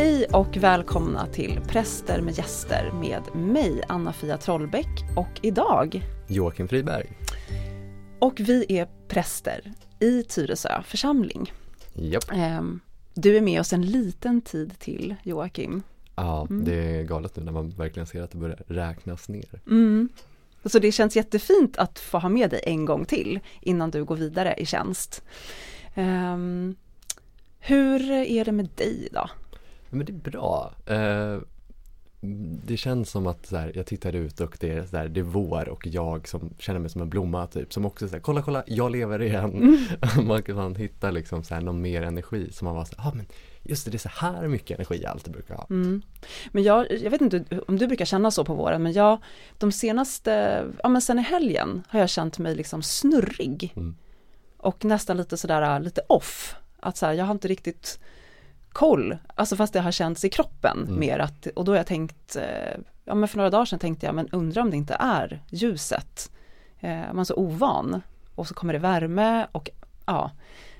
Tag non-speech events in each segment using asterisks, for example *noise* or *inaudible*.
Hej och välkomna till Präster med gäster med mig Anna-Fia Trollbäck och idag Joakim Friberg. Och vi är präster i Tyresö församling. Japp. Ehm, du är med oss en liten tid till Joakim. Ja, mm. det är galet nu när man verkligen ser att det börjar räknas ner. Mm. Så det känns jättefint att få ha med dig en gång till innan du går vidare i tjänst. Um, hur är det med dig då? Men det är bra. Uh, det känns som att så här, jag tittar ut och det är, så här, det är vår och jag som känner mig som en blomma typ som också säger kolla kolla jag lever igen. Mm. *laughs* man kan hitta liksom så här, någon mer energi som man var så här, ah, men just det, det är så här mycket energi jag alltid brukar ha. Mm. Men jag, jag vet inte om du brukar känna så på våren men jag de senaste, ja men sen i helgen har jag känt mig liksom snurrig. Mm. Och nästan lite sådär lite off. Att så jag har inte riktigt koll, alltså fast det har känts i kroppen mm. mer att, och då har jag tänkt, eh, ja men för några dagar sedan tänkte jag, men undrar om det inte är ljuset. Eh, man är så ovan och så kommer det värme och ja,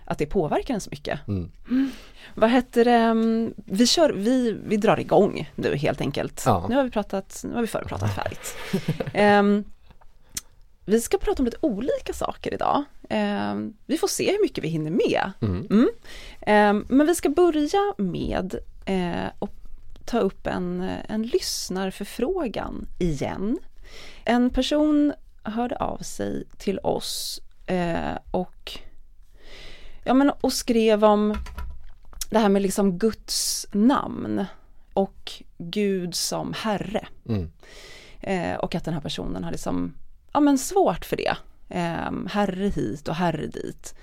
att det påverkar en så mycket. Mm. Mm. Vad heter det, mm, vi kör, vi, vi drar igång nu helt enkelt. Ja. Nu har vi pratat, nu har vi förpratat färdigt. um, *laughs* vi ska prata om lite olika saker idag. Eh, vi får se hur mycket vi hinner med. Mm. Mm. Eh, men vi ska börja med eh, att ta upp en, en lyssnarförfrågan igen. En person hörde av sig till oss eh, och, ja, men, och skrev om det här med liksom Guds namn och Gud som Herre. Mm. Eh, och att den här personen har liksom ja, men svårt för det. Eh, herre hit och herre dit.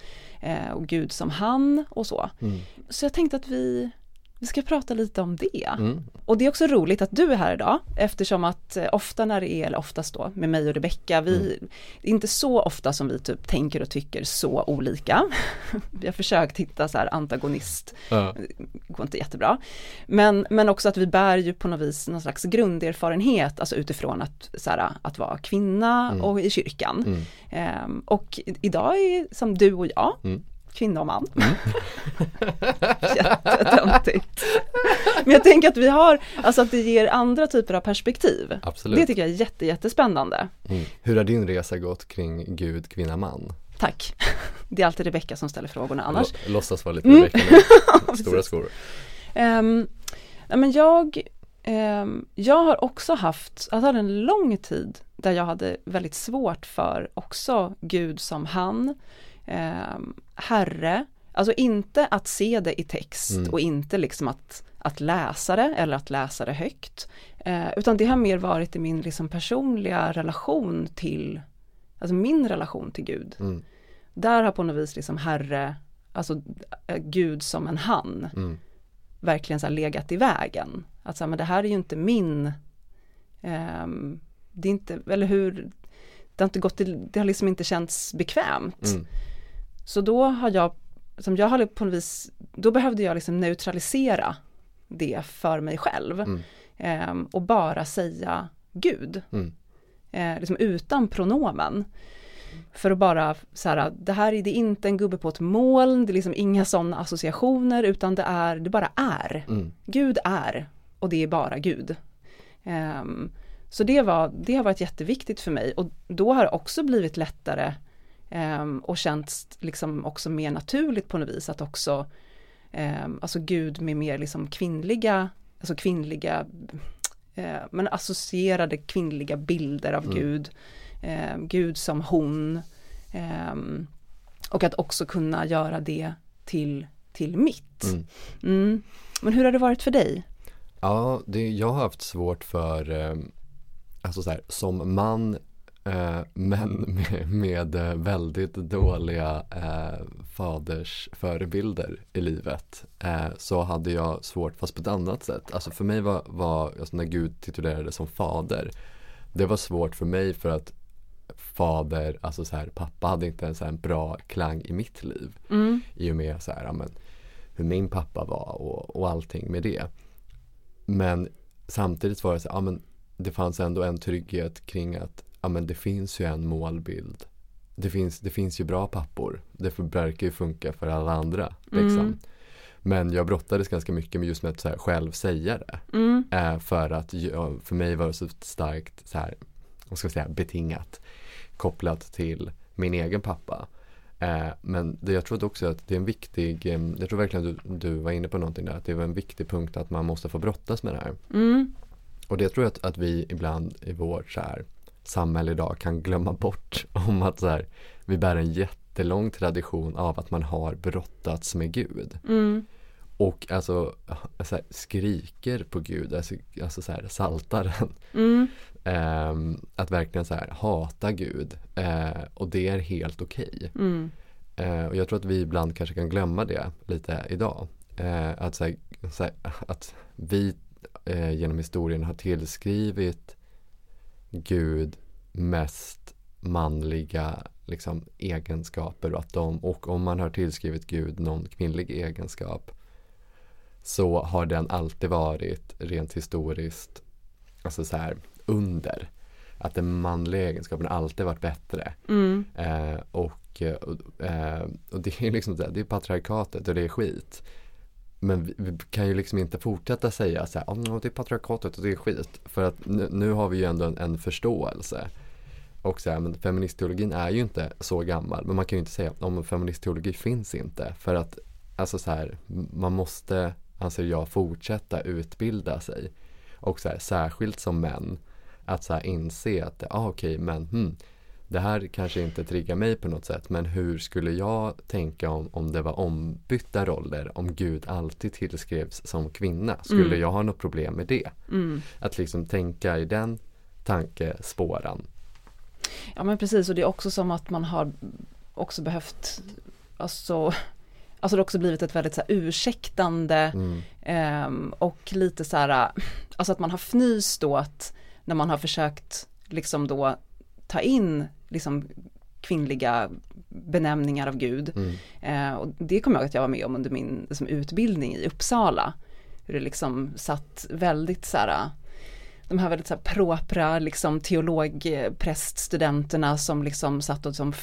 Eh, och Gud som han och så. Mm. Så jag tänkte att vi, vi ska prata lite om det. Mm. Och det är också roligt att du är här idag eftersom att eh, ofta när det är, eller oftast då med mig och Rebecka, vi, mm. inte så ofta som vi typ tänker och tycker så olika. *laughs* vi har försökt hitta så här antagonist, ja. det går inte jättebra. Men, men också att vi bär ju på något vis någon slags grunderfarenhet, alltså utifrån att, så här, att vara kvinna mm. och i kyrkan. Mm. Um, och idag är som du och jag, mm kvinna och man. Mm. *laughs* Jättetöntigt. Men jag tänker att vi har, alltså att det ger andra typer av perspektiv. Absolut. Det tycker jag är jätte, jättespännande. Mm. Hur har din resa gått kring Gud, kvinna, man? Tack. *laughs* Det är alltid Rebecka som ställer frågorna annars. L låtsas vara lite Rebecka mm. *laughs* Stora skor. Um, men jag, um, jag har också haft, jag hade en lång tid där jag hade väldigt svårt för också Gud som han eh, herre, alltså inte att se det i text mm. och inte liksom att, att läsa det eller att läsa det högt. Eh, utan det har mer varit i min liksom personliga relation till, alltså min relation till Gud. Mm. Där har på något vis liksom herre, alltså äh, Gud som en han, mm. verkligen så legat i vägen. Att så här, men det här är ju inte min, eh, det är inte, eller hur, det har inte gått, det har liksom inte känts bekvämt. Mm. Så då har jag, som jag hade på något vis, då behövde jag liksom neutralisera det för mig själv. Mm. Eh, och bara säga Gud. Mm. Eh, liksom utan pronomen. För att bara så här, det här är, det är inte en gubbe på ett moln, det är liksom inga sådana associationer utan det är, det bara är. Mm. Gud är och det är bara Gud. Um, så det, var, det har varit jätteviktigt för mig och då har det också blivit lättare Um, och känts liksom också mer naturligt på något vis att också um, alltså Gud med mer liksom kvinnliga, alltså kvinnliga, uh, men associerade kvinnliga bilder av mm. Gud. Um, Gud som hon. och att också kunna göra det till, till mitt. Mm. Mm. Men hur har det varit för dig? Ja, det, jag har haft svårt för, alltså så här, som man men med, med, eh, väldigt dåliga eh, fadersförebilder i livet eh, så hade jag svårt fast på ett annat sätt. Alltså för mig var, var alltså när Gud titulerade som fader det var svårt för mig för att fader, alltså så här, pappa hade inte ens en bra klang i mitt liv. Mm. I och med så här, ja, men, hur min pappa var och, och allting med det. Men samtidigt var det så ja, men det fanns ändå en trygghet kring att ja men det finns ju en målbild. Det finns, det finns ju bra pappor. Det verkar ju funka för alla andra. Liksom. Mm. Men jag brottades ganska mycket med just med att så här, själv säga det. Mm. Eh, för att jag, för mig var det så starkt så här, vad ska jag säga, betingat kopplat till min egen pappa. Eh, men det, jag tror också att det är en viktig, eh, jag tror verkligen att du, du var inne på någonting där, att det var en viktig punkt att man måste få brottas med det här. Mm. Och det tror jag att, att vi ibland i vårt så här, samhälle idag kan glömma bort *laughs* om att så här, vi bär en jättelång tradition av att man har brottats med Gud. Mm. Och alltså så här, skriker på Gud, alltså, alltså så här, saltaren. Mm. Ehm, att verkligen så här, hata Gud. Eh, och det är helt okej. Mm. Eh, och jag tror att vi ibland kanske kan glömma det lite idag. Eh, att, så här, så att vi eh, genom historien har tillskrivit Gud mest manliga liksom, egenskaper och, att de, och om man har tillskrivit Gud någon kvinnlig egenskap så har den alltid varit rent historiskt alltså så här, under. Att den manliga egenskapen alltid varit bättre. Mm. Eh, och, och, eh, och det är liksom det, det är patriarkatet och det är skit. Men vi, vi kan ju liksom inte fortsätta säga så här, oh, det är patriarkatet och det är skit. För att nu, nu har vi ju ändå en, en förståelse. Och så här, men feministteologin är ju inte så gammal. Men man kan ju inte säga om feministteologi finns inte. För att alltså så här, man måste, anser jag, fortsätta utbilda sig. Och så här, särskilt som män. Att så här inse att, ah, okej, okay, men hmm, det här kanske inte triggar mig på något sätt men hur skulle jag tänka om, om det var ombytta roller om Gud alltid tillskrevs som kvinna? Skulle Mm. jag ha något problem med det? Mm. Att liksom tänka i den tankespåran. Ja men precis och det är också som att man har också behövt Alltså Alltså det har också blivit ett väldigt så här ursäktande Mm. ehm, och lite så här Alltså att man har fnyst åt när man har försökt liksom då ta in liksom kvinnliga benämningar av Gud. Mm. Eh, och det kommer jag att jag var med om under min liksom, utbildning i Uppsala. Hur det liksom satt väldigt så här de här väldigt så här propra liksom teologpräststudenterna som liksom satt och som,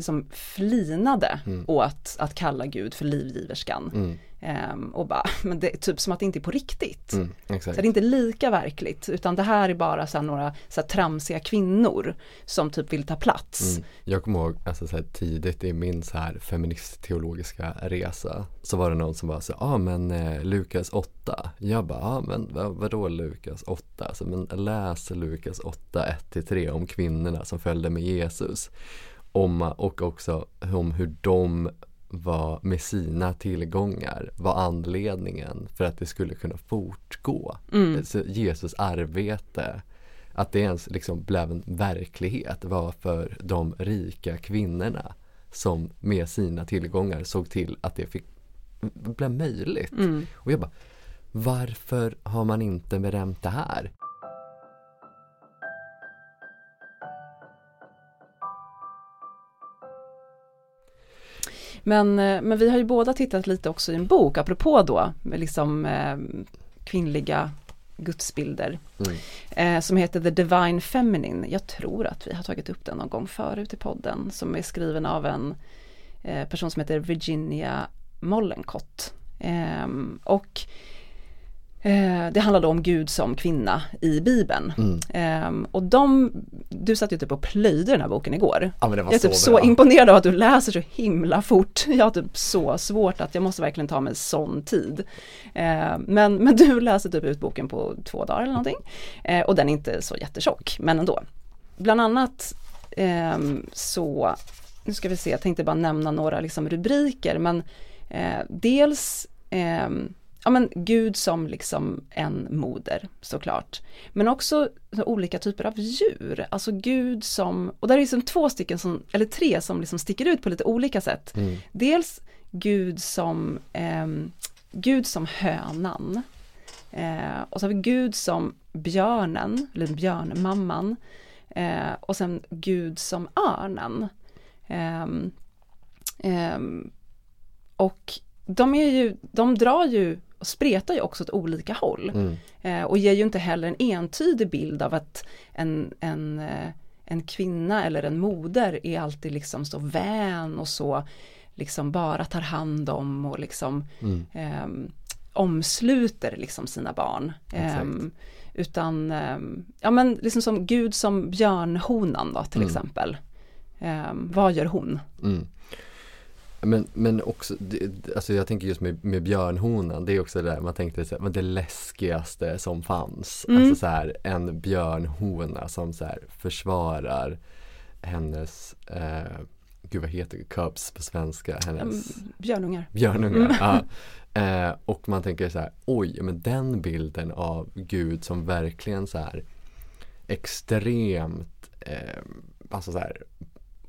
som flinade Mm. åt att kalla Gud för livgiverskan. Mm. Ehm, och bara, *laughs* men det är typ som att det inte är på riktigt. Mm. Så det är inte lika verkligt utan det här är bara så här några så tramsiga kvinnor som typ vill ta plats. Mm. Jag kommer ihåg alltså, så tidigt i min så här feministteologiska resa så var det någon som bara så ja ah, men eh, Lukas 8. Jag bara, ja ah, men vad, vadå Lukas 8? Alltså, men läs Lukas 8, 1-3 om kvinnorna som följde med Jesus. Om, och också om hur de var med sina tillgångar var anledningen för att det skulle kunna fortgå. Mm. Så Jesus arbete att det ens liksom blev en verklighet var för de rika kvinnorna som med sina tillgångar såg till att det fick, blev möjligt. Mm. Och jag bara, varför har man inte berämt det här? Men, eh, men vi har ju båda tittat lite också i en bok, apropå då liksom eh, kvinnliga gudsbilder. Mm. Eh, som heter The Divine Feminine. Jag tror att vi har tagit upp den någon gång förut i podden. Som är skriven av en eh, person som heter Virginia Mollenkott. Ehm, och det handlar då om Gud som kvinna i Bibeln. Mm. Ehm, och de, du satt ju typ och plöjde den här boken igår. Ja det Jag är så typ så bra. imponerad av att du läser så himla fort. *laughs* Jag har typ så svårt att jag måste verkligen ta mig sån tid. Eh, men, men du läser typ ut boken på två dagar eller någonting. Eh, och den är inte så jättetjock, men ändå. Bland annat ehm, så, nu ska vi se, jag tänkte bara nämna några liksom rubriker, men eh, dels ehm, ja men Gud som liksom en moder såklart. Men också så olika typer av djur, alltså Gud som, och där är liksom två stycken som, eller tre som liksom sticker ut på lite olika sätt. Mm. Dels Gud som, ehm, Gud som hönan. Eh, och så har vi Gud som björnen, eller björnmamman. Eh, och sen Gud som örnen. Ehm, ehm, och de är ju, de drar ju spretar ju också åt olika håll. Mm. Eh, och ger ju inte heller en entydig bild av att en, en, eh, en kvinna eller en moder är alltid liksom så vän och så liksom bara tar hand om och liksom Mm. ehm, omsluter liksom sina barn. Ehm, utan, ehm, ja men liksom som Gud som björnhonan då till Mm. exempel. Ehm, vad gör hon? Mm. Men, men också, det, alltså jag tänker just med, med björnhonan, det är också det där man tänkte så här, det läskigaste som fanns. Mm. Alltså så här, en björnhona som så här försvarar hennes, eh, gud vad heter det, cubs på svenska, hennes Ehm, Björnungar. björnungar. Mm. Ja. *laughs* Eh, och man tänker så här, oj, men den bilden av Gud som verkligen så här extremt, eh, alltså så här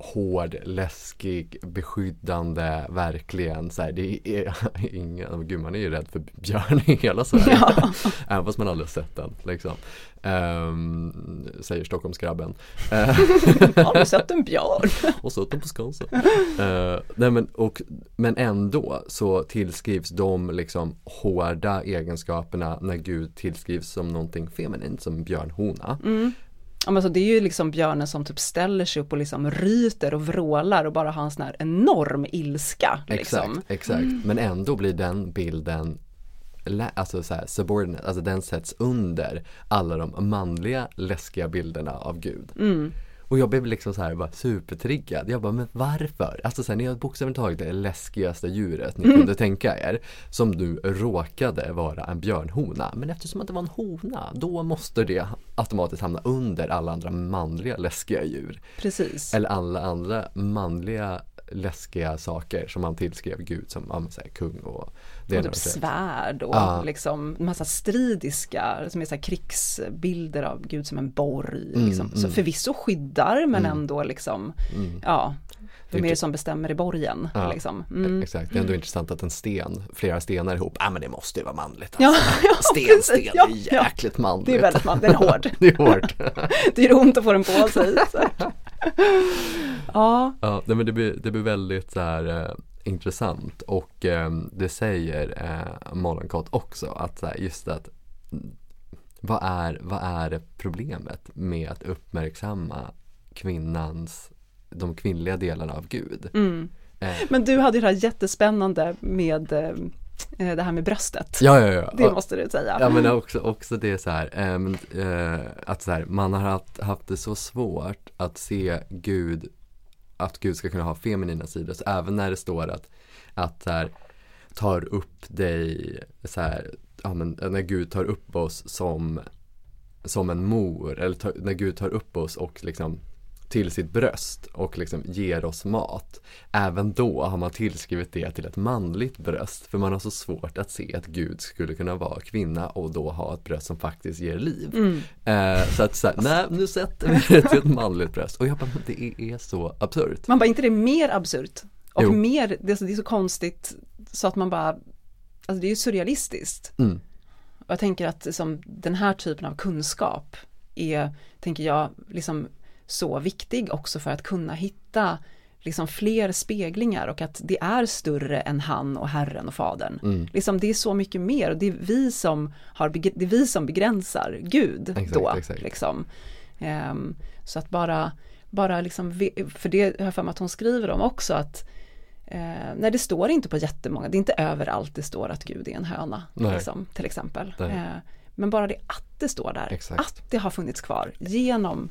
hård, läskig, beskyddande, verkligen så här, det är *laughs* ingen, gud man är ju rädd för björn i hela Sverige. Ja. *laughs* Även fast man aldrig har sett den liksom. Ehm, säger Stockholmsgrabben. *laughs* Har du sett en björn? och suttit på Skansen. Nej men, och, men ändå så tillskrivs de liksom hårda egenskaperna när Gud tillskrivs som någonting feminint som björnhona. Mm. Ja, men så det är ju liksom björnen som typ ställer sig upp och liksom ryter och vrålar och bara har en sån här enorm ilska. Liksom. Exakt, exakt. Men ändå blir den bilden Alltså så här, subordinate, alltså den sätts under alla de manliga läskiga bilderna av Gud. Mm. Och jag blev liksom så här bara supertriggad. Jag bara, men varför? Alltså sen ni har bokstavligt taget det läskigaste djuret ni kunde tänka er. Som nu råkade vara en björnhona. Men eftersom att det var en hona, då måste det automatiskt hamna under alla andra manliga läskiga djur. Precis. Eller alla andra manliga läskiga saker som man tillskrev Gud som ja, så här, kung och det och typ svärd och Ja. liksom massa stridiska som är så krigsbilder av Gud som en borg. Mm, Liksom. Så mm. förvisso skyddar men Mm. ändå liksom, Mm. ja, vem är det som bestämmer i borgen? Ja, Liksom. Mm. Exakt, det är ändå intressant att en sten, flera stenar ihop, ja men det måste ju vara manligt Ja, alltså. *laughs* ja, Sten, precis. sten, Ja, det är ja. jäkligt manligt. Det är väldigt man, den är hård. det är hårt. *laughs* Det gör *laughs* ont att få den på sig. *laughs* Ja, ja, nej, men det blir, det blir väldigt så här eh, intressant och eh, det säger eh, Mollenkott också att så här, just att vad är, vad är problemet med att uppmärksamma kvinnans, de kvinnliga delarna av Gud? mm. Eh, Men du hade ju det här jättespännande med eh, det här med bröstet. ja, ja, ja. Det måste du säga. Ja men också, också det så här, eh, att så här, man har haft, haft det så svårt att se Gud, att Gud ska kunna ha feminina sidor. Så även när det står att, att så här, tar upp dig, så här, ja men när Gud tar upp oss som, som en mor, eller tar, när Gud tar upp oss och liksom till sitt bröst och liksom ger oss mat. Även då har man tillskrivit det till ett manligt bröst för man har så svårt att se att Gud skulle kunna vara kvinna och då ha ett bröst som faktiskt ger liv. Mm. Eh, så att så här, nej nu sätter vi det till ett manligt bröst och jag bara, det är, så absurt. Man bara, inte det är mer absurt? Och Jo. mer, det är, så, det är så konstigt så att man bara, alltså det är ju surrealistiskt. Mm. Och jag tänker att som, den här typen av kunskap är, tänker jag, liksom så viktig också för att kunna hitta liksom fler speglingar och att det är större än han och Herren och Fadern. Mm. Liksom det är så mycket mer och det är vi som, har, det är vi som begränsar Gud Exakt, då. exakt. Liksom. Ehm, så att bara, bara liksom, för det har jag för mig att hon skriver om också att Eh, nej det står inte på jättemånga, det är inte överallt det står att Gud är en höna. Liksom, till exempel. Eh, men bara det att det står där, Exakt. att det har funnits kvar genom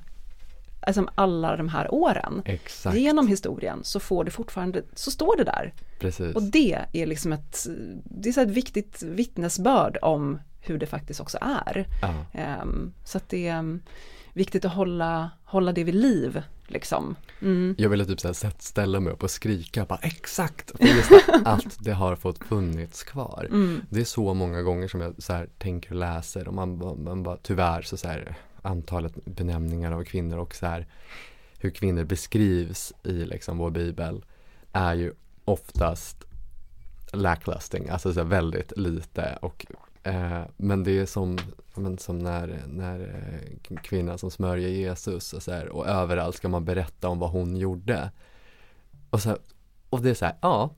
alltså, alla de här åren. Exakt, Genom historien så får det fortfarande, så står det där. precis. Och det är liksom ett, det är så ett viktigt vittnesbörd om hur det faktiskt också är. Ja. Ehm, så att det är um, viktigt att hålla, hålla det vid liv. Liksom. Mm. Jag ville typ så här sätt- ställa mig upp och skrika bara exakt för just *laughs* att, det har fått funnits kvar. Mm. Det är så många gånger som jag så här tänker och läser och man, bara- man bara tyvärr så, så här antalet benämningar av kvinnor och så här hur kvinnor beskrivs i liksom vår bibel är ju oftast lacklusting, alltså så här väldigt lite och eh, men det är som, men som när, när eh, kvinnan som smörjer Jesus och, så här, och överallt ska man berätta om vad hon gjorde. Och, så här, och det är så här, ja,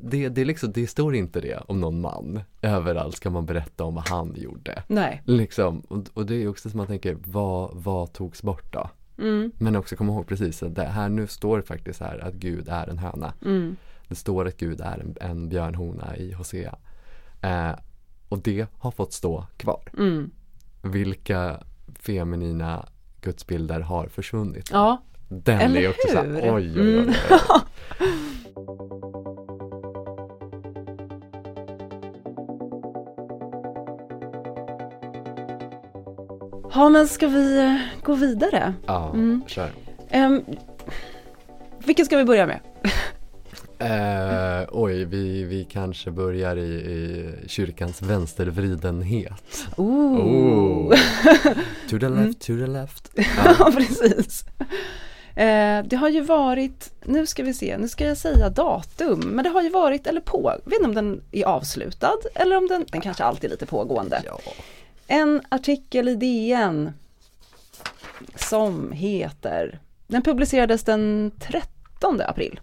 det, det, liksom, det står inte det om någon man. Överallt ska man berätta om vad han gjorde. Nej. Liksom, och, och det är också som man tänker, vad, vad togs bort då? Mm. Men också komma ihåg precis att det här nu står det faktiskt här att Gud är en höna. Mm. Det står att Gud är en, en björnhona i Hosea. Eh, och det har fått stå kvar. Mm. Vilka feminina gudsbilder har försvunnit? Ja, Den eller är också så här, hur? oj, oj, oj, Mm. oj. *laughs* ja men ska vi eh, gå vidare? Ja, Mm. kör. Um, vilken ska vi börja med? Eh, oj, vi, vi kanske börjar i, i kyrkans vänstervridenhet. Ooh. Oh. *laughs* To the left, to the left. *laughs* Ja, precis. Eh, det har ju varit, nu ska vi se, nu ska jag säga datum, men det har ju varit, eller på, jag vet inte om den är avslutad eller om den, den kanske alltid är lite pågående. Ja. En artikel i DN som heter, den publicerades den 13 april.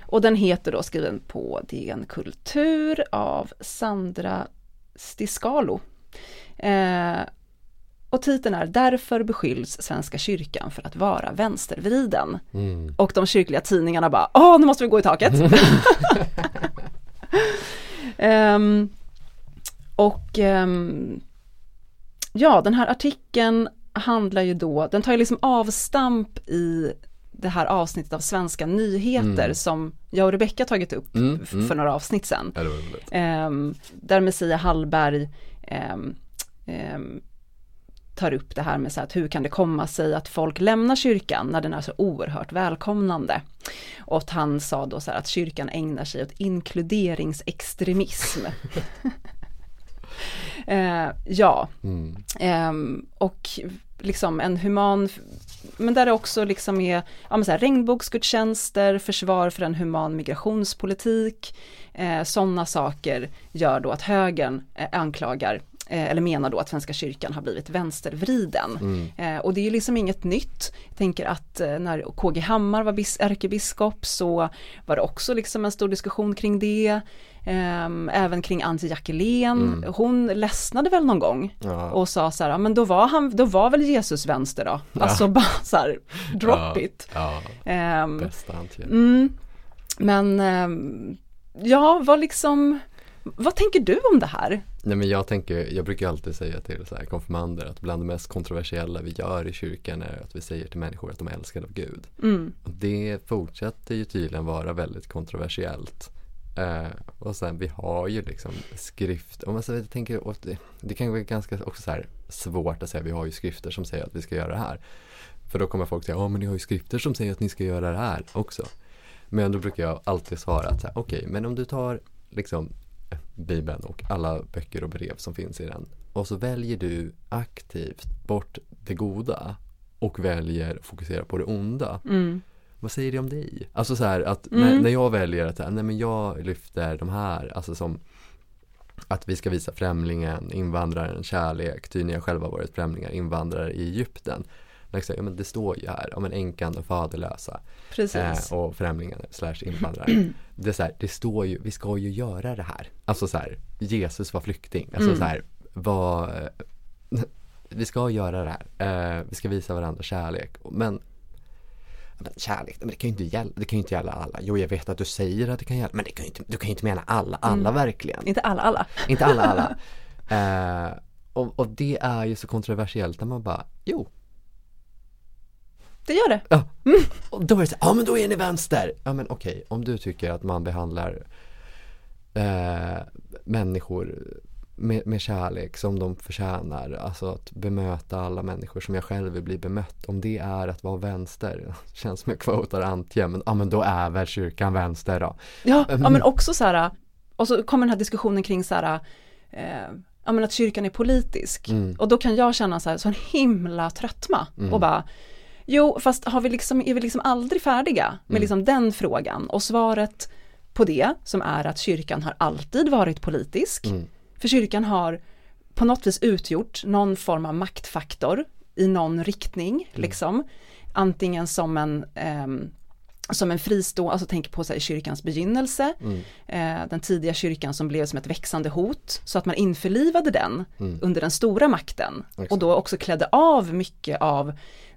Och den heter då skriven på DN Kultur av Sandra Stiscalo. Eh, och titeln är Därför beskylls Svenska kyrkan för att vara vänstervriden. Mm. Och de kyrkliga tidningarna bara, åh nu måste vi gå i taket. *laughs* *laughs* Ehm, och ehm, ja, den här artikeln handlar ju då, den tar ju liksom avstamp i det här avsnittet av Svenska nyheter Mm. som jag och Rebecka tagit upp Mm, mm. för några avsnitt sedan. Ja. Ehm, där Messia Hallberg ehm, ehm, tar upp det här med så att hur kan det komma sig att folk lämnar kyrkan när den är så oerhört välkomnande. Och att han sa då så här att kyrkan ägnar sig åt inkluderingsextremism. *laughs* Eh, ja, Mm. eh, och liksom en human, men där det också liksom är ja, men så här, regnbågsgudstjänster, försvar för en human migrationspolitik, eh, sådana saker gör då att högern eh, anklagar eller menar då att Svenska kyrkan har blivit vänstervriden. Mm. Eh, och det är ju liksom inget nytt. Jag tänker att eh, när KG Hammar var bis- ärkebiskop så var det också liksom en stor diskussion kring det. Ehm, även kring Antje Jackelén. Mm. Hon ledsnade väl någon gång Ja. och sa så här, ja, men då var han, då var väl Jesus vänster då. Alltså bara *laughs* så här, drop ja. it. Ja, Ehm, bästa Antje. mm, men ehm, ja, vad liksom, vad tänker du om det här? Nej men jag tänker, jag brukar alltid säga till så här konfirmander att bland det mest kontroversiella vi gör i kyrkan är att vi säger till människor att de är älskade av Gud. Mm, Och det fortsätter ju tydligen vara väldigt kontroversiellt. Eh, och sen vi har ju liksom skrift, om man så, jag tänker, och det, det kan vara ganska också så svårt att säga, vi har ju skrifter som säger att vi ska göra det här. För då kommer folk säga, ja men ni har ju skrifter som säger att ni ska göra det här också. Men då brukar jag alltid svara att okej, men om du tar liksom Bibeln och alla böcker och brev som finns i den och så väljer du aktivt bort det goda och väljer att fokusera på det onda. mm, Vad säger det om dig? Alltså så här att Mm. när, när jag väljer att, nej men jag lyfter de här, alltså som att vi ska visa främlingen, invandraren kärlek, ty ni har själva varit främlingar, invandrare i Egypten. Liksom, ja, men det står ju här, om en änkan och faderlösa eh, och främlingar slash *clears throat* invandrare. det är så här, det står ju, vi ska ju göra det här. Alltså så här, Jesus var flykting. Alltså Mm. så här, vad, *laughs* vi ska göra det här. Eh, vi ska visa varandra kärlek. Men, men kärlek, men det kan ju inte gälla, det kan ju inte gälla alla. Jo, jag vet att du säger att det kan gälla, men det kan ju inte, du kan ju inte mena alla, alla Mm. verkligen. Inte alla, alla. *laughs* Inte alla, alla. *laughs* Eh, och, och det är ju så kontroversiellt när man bara, jo, Det gör det. Ja, och då är det så ja men då är ni vänster. Ja men okej, om du tycker att man behandlar eh, människor med, med kärlek som de förtjänar, alltså att bemöta alla människor som jag själv vill bli bemött, om det är att vara vänster, *laughs* känns som jag quotar Antje, men ja men då är väl kyrkan vänster då. Ja, Mm. ja men också så här, och så kommer den här diskussionen kring så här, eh, ja men att kyrkan är politisk. Mm. Och då kan jag känna så här, så en himla tröttma Mm. och bara, jo fast har vi liksom, är vi liksom aldrig färdiga med Mm. liksom den frågan? Och svaret på det, som är att kyrkan har alltid varit politisk, Mm. för kyrkan har på något vis utgjort någon form av maktfaktor i någon riktning, Mm. liksom. Antingen som en ehm, som en fristående, alltså tänk på så här, kyrkans begynnelse, Mm. eh, den tidiga kyrkan som blev som ett växande hot, så att man införlivade den Mm. under den stora makten Exakt. och då också klädde av mycket av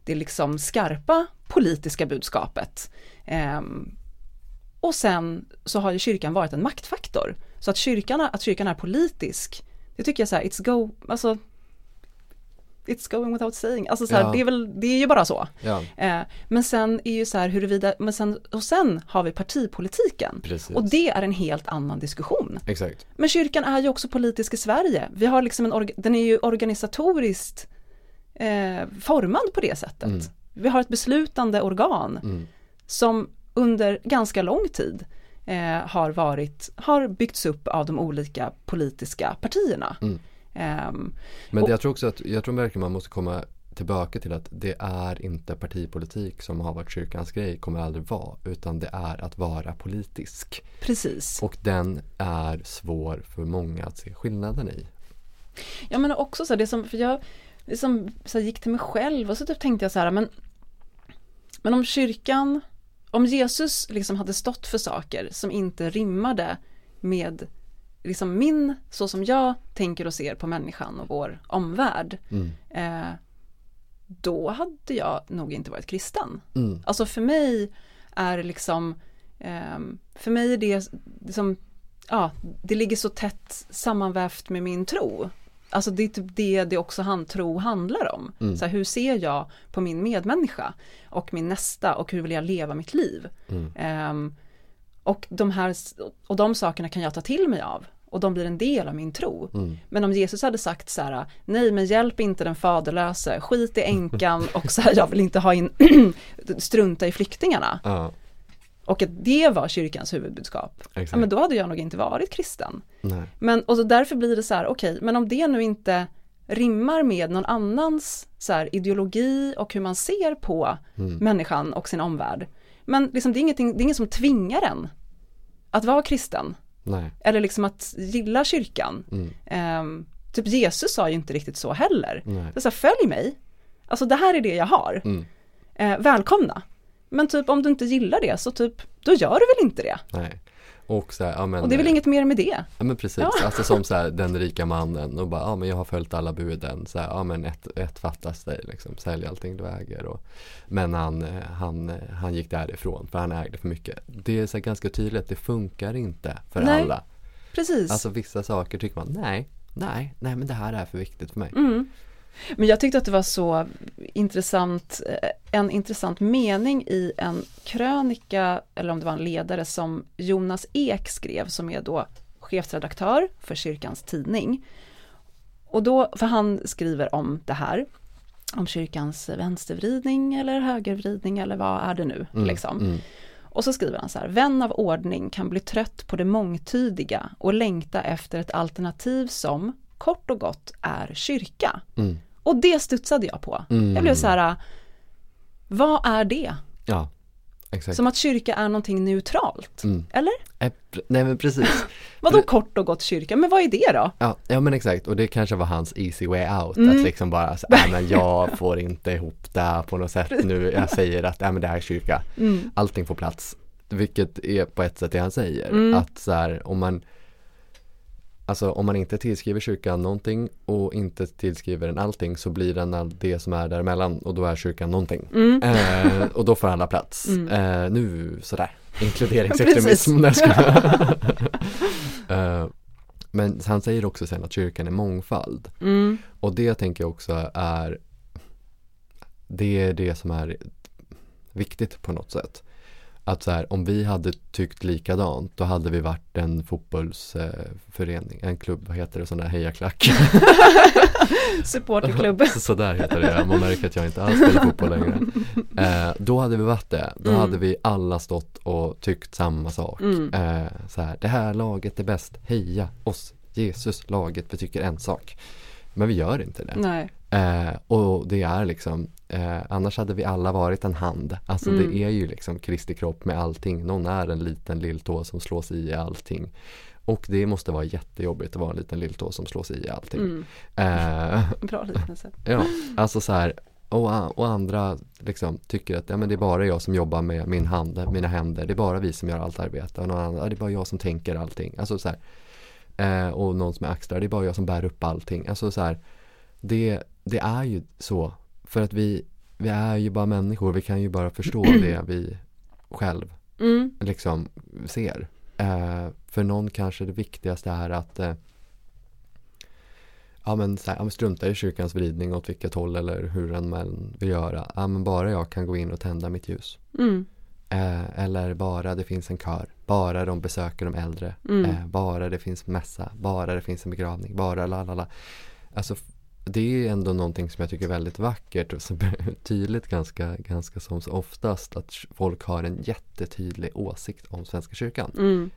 det liksom skarpa politiska budskapet. Ehm, Och sen så har ju kyrkan varit en maktfaktor. Så att kyrkan, att kyrkan är politisk, det tycker jag så här, it's go, alltså It's going without saying, alltså så här, Ja. det är väl, det är ju bara så. Ja, Eh, men sen är ju så här huruvida, men sen, och sen har vi partipolitiken. precis. Och det är en helt annan diskussion. Exakt. Men kyrkan är ju också politisk i Sverige. Vi har liksom en, den är ju organisatoriskt eh, formad på det sättet. Mm. Vi har ett beslutande organ Mm. som under ganska lång tid eh, har varit, har byggts upp av de olika politiska partierna. Mm. Ehm, Men Och- jag tror också att, jag tror verkligen man måste komma tillbaka till att det är inte partipolitik som har varit kyrkans grej, kommer aldrig vara, utan det är att vara politisk. precis. Och den är svår för många att se skillnaden i. Ja men också så det som, för jag det som, så gick till mig själv och så typ tänkte jag så här, men, men om kyrkan, om Jesus liksom hade stått för saker som inte rimmade med liksom min, så som jag tänker och ser på människan och vår omvärld, Mm. eh, då hade jag nog inte varit kristen. Mm. Alltså för mig är liksom, ehm, för mig är det liksom, ja, det ligger så tätt sammanvävt med min tro. Alltså det är typ det det också han, tro handlar om. Mm. Så här, hur ser jag på min medmänniska och min nästa och hur vill jag leva mitt liv? Mm. Ehm, och, de här, och de sakerna kan jag ta till mig av och de blir en del av min tro. Mm. Men om Jesus hade sagt så här, nej men hjälp inte den faderlöse, skit i änkan och så här, jag vill inte ha in, *clears throat* strunta i flyktingarna. Ja, Och att det var kyrkans huvudbudskap. exakt. Ja, men då hade jag nog inte varit kristen. Nej. Men och så därför blir det så här, okej, men om det nu inte rimmar med någon annans så här, ideologi och hur man ser på Mm. människan och sin omvärld. Men liksom, det, är det är ingen som tvingar en att vara kristen. Nej. Eller liksom att gilla kyrkan. Mm. Ehm, typ Jesus sa ju inte riktigt så heller. Nej. Det är så här, följ mig. Alltså det här är det jag har. Mm. Eh, välkomna. Men typ om du inte gillar det så typ, då gör du väl inte det. Nej. Och så här, ja men. Och det är väl eh, inget mer med det. Ja men precis, Ja. alltså som så här, den rika mannen och bara, ja men jag har följt alla buden, så här, ja men ett, ett fattas dig liksom, sälj allting du äger och Men han, eh, han, eh, han gick därifrån för han ägde för mycket. Det är så ganska tydligt, det funkar inte för Nej. alla. Precis. Alltså vissa saker tycker man, nej, nej, nej men det här är för viktigt för mig. Mm. Men jag tyckte att det var så intressant, eh, en intressant mening i en krönika, eller om det var en ledare som Jonas Ek skrev, som är då chefredaktör för kyrkans tidning. Och då, för han skriver om det här, om kyrkans vänstervridning eller högervridning eller vad är det nu Mm, liksom. mm, Och så skriver han så här, vän av ordning kan bli trött på det mångtydiga och längta efter ett alternativ som, kort och gott, är kyrka. mm, Och det studsade jag på. Mm. Jag blev så här, vad är det? ja, exakt. Som att kyrka är någonting neutralt. Mm. Eller? Pre- Nej men precis. *laughs* Vadå kort och gott kyrka? Men vad är det då? Ja, ja men exakt och det kanske var hans easy way out Mm. att liksom bara, så, nej men jag *laughs* får inte ihop det på något sätt nu, jag säger att, nej men det här är kyrka, Mm. allting får plats. Vilket är på ett sätt det han säger, Mm. att så här, om man Alltså om man inte tillskriver kyrkan någonting och inte tillskriver den allting så blir den all det som är däremellan och då är kyrkan någonting. Mm. Eh, och då får alla plats. Mm. Eh, nu sådär, *laughs* inkluderingsextremism. Skojar. *laughs* eh, men han säger också sen att kyrkan är mångfald. Mm. Och det tänker jag också är Det är det som är viktigt på något sätt. Att så här, om vi hade tyckt likadant då hade vi varit en fotbollsförening, en klubb, vad heter det, sån där hejaklack. *laughs* Supporterklubb. *laughs* Så där heter det, man märker att jag inte alls spelar fotboll längre. Eh, då hade vi varit det, då Mm. hade vi alla stått och tyckt samma sak. Mm. Eh, så här, det här laget är bäst, heja oss, Jesus, laget, vi tycker en sak. Men vi gör inte det. Nej. Eh, och det är liksom, eh, annars hade vi alla varit en hand. Alltså Mm. det är ju liksom Kristi kropp med allting. Någon är en liten lilltå som slås i allting. Och det måste vara jättejobbigt att vara en liten lilltå som slås i allting. Mm. Eh, *laughs* Bra liknelse. *laughs* ja, alltså så här. Och, och andra liksom tycker att ja, men det är bara jag som jobbar med min hand, mina händer. Det är bara vi som gör allt arbete. Och någon annan, ja, det är bara jag som tänker allting. Alltså så här. Eh, och någon som är axlar, det är bara jag som bär upp allting. Alltså så här. Det, det är ju så. För att vi, vi är ju bara människor. Vi kan ju bara förstå *clears throat* det vi själv Mm. liksom ser. Eh, för någon kanske det viktigaste är att eh, ja men, så här, ja, strunta i kyrkans vridning åt vilket håll eller hur den man vill göra. Ja men bara jag kan gå in och tända mitt ljus. Mm. Eh, eller bara det finns en kör. Bara de besöker de äldre. Mm. Eh, bara det finns mässa. Bara det finns en begravning. Bara la la la. Alltså det är ändå någonting som jag tycker är väldigt vackert och som är *laughs* tydligt ganska, ganska som oftast att folk har en jättetydlig åsikt om Svenska kyrkan. Mm.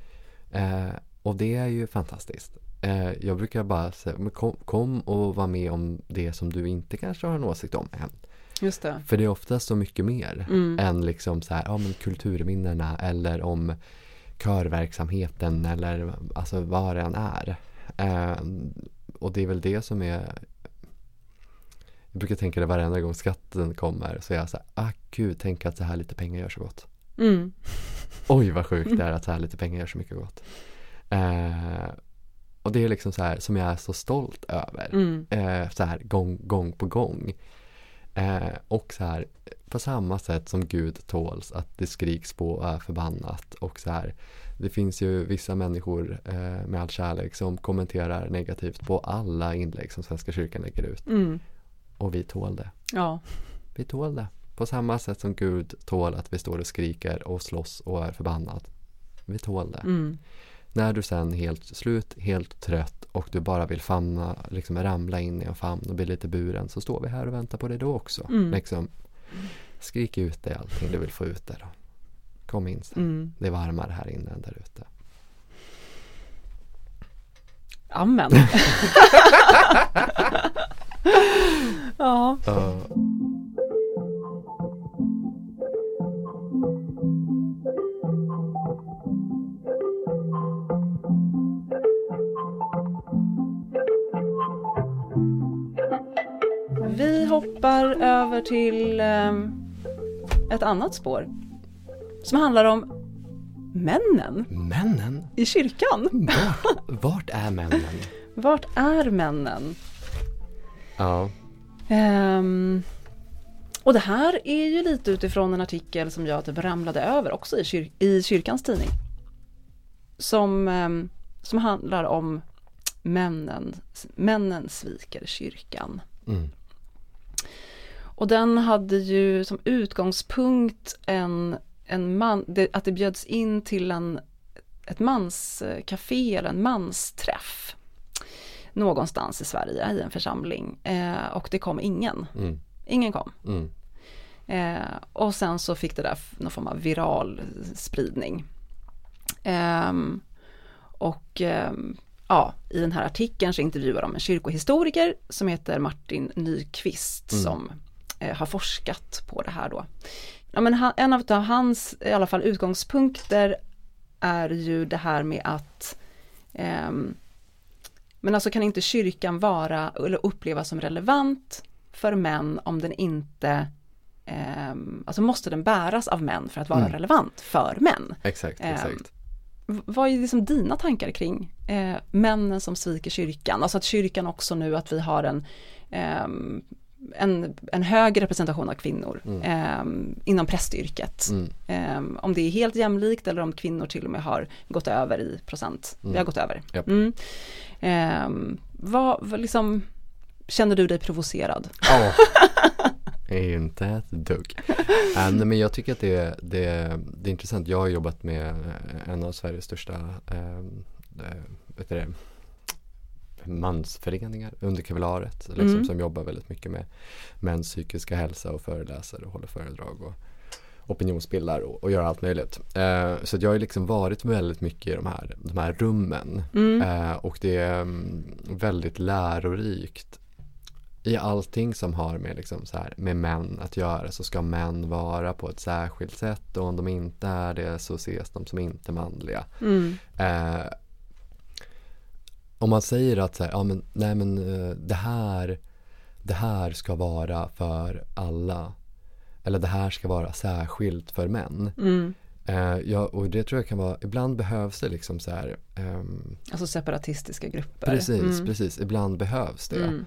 Eh, och det är ju fantastiskt. Eh, jag brukar bara säga, men kom, kom och var med om det som du inte kanske har en åsikt om än. Just det. För det är oftast så mycket mer Mm. än liksom så här, ja men kulturminnena eller om körverksamheten eller alltså vad det än är. Eh, och det är väl det som är jag brukar tänka det varenda gång skatten kommer så är jag så här, ah gud, tänk att så här lite pengar gör så gott. Mm. *laughs* Oj vad sjukt det är att så här lite pengar gör så mycket gott. Eh, och det är liksom så här som jag är så stolt över. Mm. Eh, så här gång, gång på gång. Eh, och så här på samma sätt som Gud tåls att det skriks på och är förbannat. Och så här det finns ju vissa människor eh, med all kärlek som kommenterar negativt på alla inlägg som Svenska kyrkan lägger ut. Mm. Och vi tål det. Ja. Vi tål det. På samma sätt som Gud tål att vi står och skriker och slåss och är förbannad. Vi tål det. Mm. När du sen helt slut, helt trött och du bara vill famna, liksom ramla in i en famn och bli lite buren så står vi här och väntar på dig då också. Mm. Liksom, skrik ut dig allting du vill få ut där. Kom in sen. Mm. Det är varmare här inne än där ute. Amen. *laughs* *laughs* ja. Vi hoppar över till ehm, ett annat spår. Som handlar om männen Männen? i kyrkan. Vart, vart är männen? Vart är männen? Ja. Ehm, och det här är ju lite utifrån en artikel som jag typ ramlade över också i, kyr- i kyrkans tidning. Som, ehm, som handlar om männen, männen sviker kyrkan. Mm. Och den hade ju som utgångspunkt en, en man, det, att det bjöds in till en, ett manscafé eller en mansträff. Någonstans i Sverige i en församling. Eh, och det kom ingen. Mm. Ingen kom. Mm. Eh, och sen så fick det där någon form av viral spridning. Ehm, och ehm, ja, i den här artikeln så intervjuar de en kyrkohistoriker som heter Martin Nyqvist Mm. som eh, har forskat på det här då. Ja, men han, en av hans i alla fall utgångspunkter är ju det här med att ehm, men alltså kan inte kyrkan vara eller upplevas som relevant för män om den inte ehm, alltså måste den bäras av män för att vara Mm. relevant för män. Exakt, Ehm, exakt. V- Vad är liksom dina tankar kring eh, männen som sviker kyrkan? Alltså att kyrkan också nu att vi har en, ehm, en, en hög representation av kvinnor ehm, inom prästyrket. Mm. Ehm, om det är helt jämlikt eller om kvinnor till och med har gått över i procent. Vi har gått över. Japp. Mm. Ehm, vad, vad liksom, känner du dig provocerad? Ja. *laughs* Inte ett dugg. Äh, nej, men jag tycker att det, det, det är intressant. Jag har jobbat med eh, en av Sveriges största eh, eh, vet du det, mansföreningar under kevlaret. Liksom, Mm. Som jobbar väldigt mycket med mäns psykiska hälsa och föreläser och håller föredrag och opinionsbildar och, och gör allt möjligt. Eh, så jag har liksom varit väldigt mycket i de här, de här rummen. Mm. Eh, och det är mm, väldigt lärorikt i allting som har med, liksom så här, med män att göra så ska män vara på ett särskilt sätt och om de inte är det så ses de som inte manliga. Mm. Eh, om man säger att så här, ja, men, nej, men, eh, det, här, det här ska vara för alla eller det här ska vara särskilt för män. Mm. Eh, ja, och det tror jag kan vara, ibland behövs det liksom så här ehm, Alltså separatistiska grupper. Precis, Mm. precis. Ibland behövs det. Mm.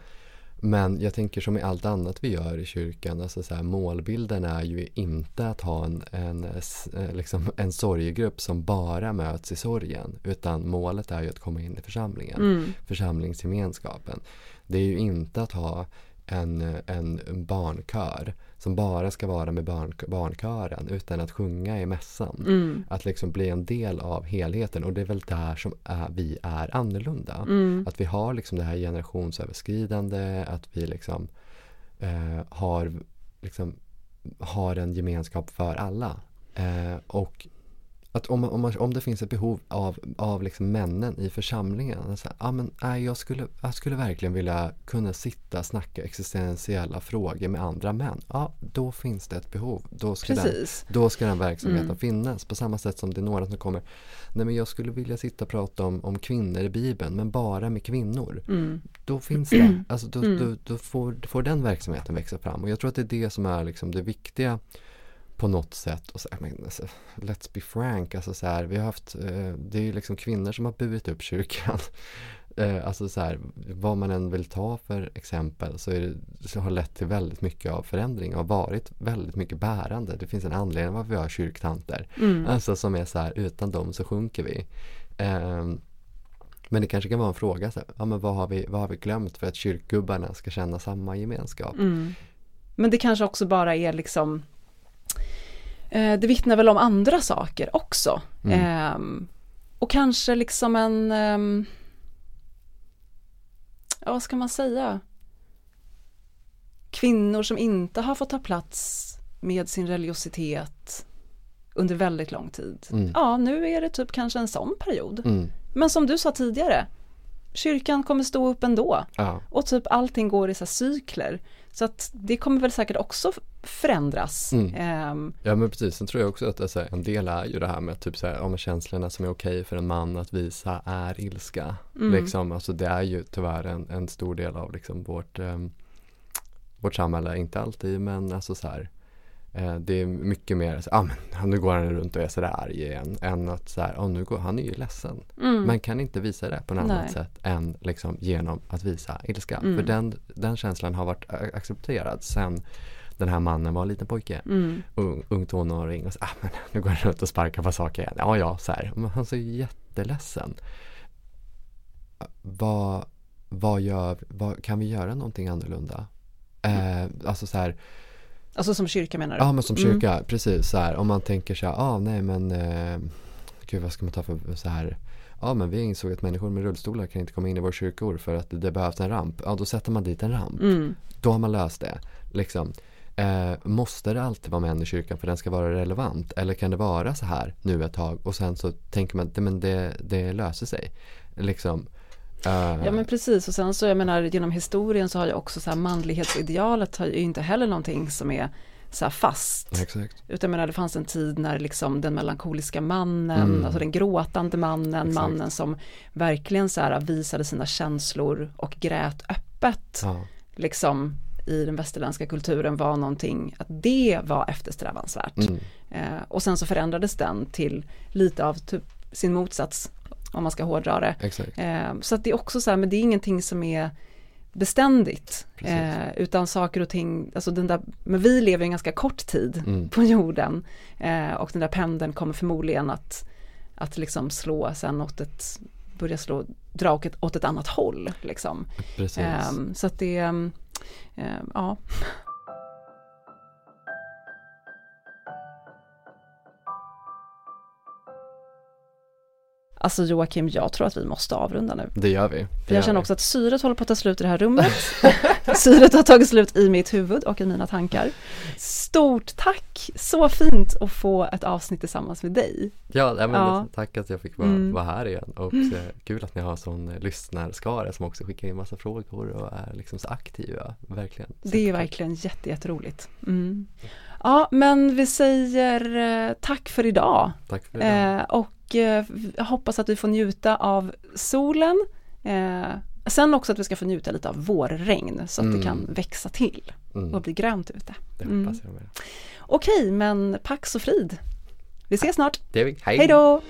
Men jag tänker som i allt annat vi gör i kyrkan, alltså så här, målbilden är ju inte att ha en, en, eh, liksom *laughs* en sorgegrupp som bara möts i sorgen. Utan målet är ju att komma in i församlingen, mm. församlingsgemenskapen. Det är ju inte att ha en, en barnkör som bara ska vara med barn, barnkören utan att sjunga i mässan. Mm. Att liksom bli en del av helheten och det är väl där som är, vi är annorlunda. Mm. Att vi har liksom det här generationsöverskridande, att vi liksom eh, har, liksom, har en gemenskap för alla. Eh, och att om, om, om det finns ett behov av, av liksom männen i församlingen. Så här, ah, men, nej, jag, skulle, jag skulle verkligen vilja kunna sitta och snacka existentiella frågor med andra män. Ja, då finns det ett behov. Då ska, den, då ska den verksamheten mm. finnas. På samma sätt som det är några som kommer. Nej men jag skulle vilja sitta och prata om, om kvinnor i Bibeln men bara med kvinnor. Mm. Då finns det. *clears throat* Alltså då, mm. då, då, får, får den verksamheten växa fram. Och jag tror att det är det som är liksom det viktiga på något sätt. Och så, men, alltså, let's be frank, alltså så här, vi har haft, eh, det är ju liksom kvinnor som har burit upp kyrkan. *laughs* eh, alltså så här, vad man än vill ta för exempel så, det, så har lett till väldigt mycket av förändring och varit väldigt mycket bärande. Det finns en anledning varför vi har kyrktanter. Mm. Alltså som är så här, utan dem så sjunker vi. Eh, men det kanske kan vara en fråga, så här, ja, men vad, har vi, vad har vi glömt för att kyrkgubbarna ska känna samma gemenskap? Mm. Men det kanske också bara är liksom det vittnar väl om andra saker också. Mm. Eh, och kanske liksom en, eh, ja vad ska man säga? Kvinnor som inte har fått ta plats med sin religiositet under väldigt lång tid. Mm. Ja, nu är det typ kanske en sån period. Mm. Men som du sa tidigare, kyrkan kommer stå upp ändå. Ja. Och typ allting går i så cykler. Så att det kommer väl säkert också förändras. Mm. Um, ja men precis, sen tror jag också att alltså, en del är ju det här med typ så här, om känslorna som är okej för en man att visa är ilska. Mm. Liksom, alltså det är ju tyvärr en, en stor del av liksom vårt, um, vårt samhälle, inte alltid men alltså så här Eh, det är mycket mer, ah, men, nu går han runt och är sådär arg igen. Än att så här, oh, nu går, han är ju ledsen. Mm. Man kan inte visa det på något annat sätt än liksom, genom att visa ilska. Mm. För den, den känslan har varit accepterad sen den här mannen var en liten pojke. Mm. Ung, ung tonåring. Och så, ah, men, nu går han runt och sparkar på saker igen. Ja, ja, så här. Men han ser jätteledsen. Vad, vad gör, vad, kan vi göra någonting annorlunda? Eh, alltså så här Alltså som kyrka menar du? Ja men som mm. kyrka, mm. precis så här. Om man tänker så här, ah, nej men eh, Gud vad ska man ta för så här Ja men vi insåg att människor med rullstolar kan inte komma in i vår kyrkor för att det behövs en ramp. Ja då sätter man dit en ramp. Mm. Då har man löst det. Liksom. Eh, måste det alltid vara män i kyrkan för den ska vara relevant? Eller kan det vara så här nu ett tag och sen så tänker man att det, det löser sig. Liksom. Uh. Ja men precis och sen så jag menar genom historien så har ju också så här manlighetsidealet har ju inte heller någonting som är så fast. Exakt. Utan jag menar det fanns en tid när liksom den melankoliska mannen, mm. alltså den gråtande mannen, Exakt. mannen som verkligen så här visade sina känslor och grät öppet. Ja. Liksom i den västerländska kulturen var någonting, att det var eftersträvansvärt. Mm. Eh, och sen så förändrades den till lite av typ sin motsats om man ska hårdra det. Eh, så att det är också så här, men det är ingenting som är beständigt. Eh, utan saker och ting, alltså den där, men vi lever en ganska kort tid mm. *laughs* på jorden. Eh, och den där pendeln kommer förmodligen att, att liksom slå sen åt ett, börja slå, dra åt ett, åt ett annat håll. Liksom. Eh, så att det, eh, ja. Alltså Joakim, jag tror att vi måste avrunda nu. Det gör vi. Det jag känner också att syret håller på att ta slut i det här rummet. *laughs* syret har tagit slut i mitt huvud och i mina tankar. Stort tack! Så fint att få ett avsnitt tillsammans med dig. Ja, men ja. tack att jag fick vara, mm. vara här igen och mm. kul att ni har sån lyssnarskara som också skickar in massa frågor och är liksom så aktiva. Verkligen. Så det är verkligen jätte, jätteroligt. Mm. Ja, men vi säger eh, tack för idag. Tack för idag. Eh, och jag eh, hoppas att vi får njuta av solen. Eh, sen också att vi ska få njuta lite av vårregn så att mm. det kan växa till mm. och bli grönt ute. Med. Okej, men pax och frid. Vi ses snart. Det är vi. Hej då!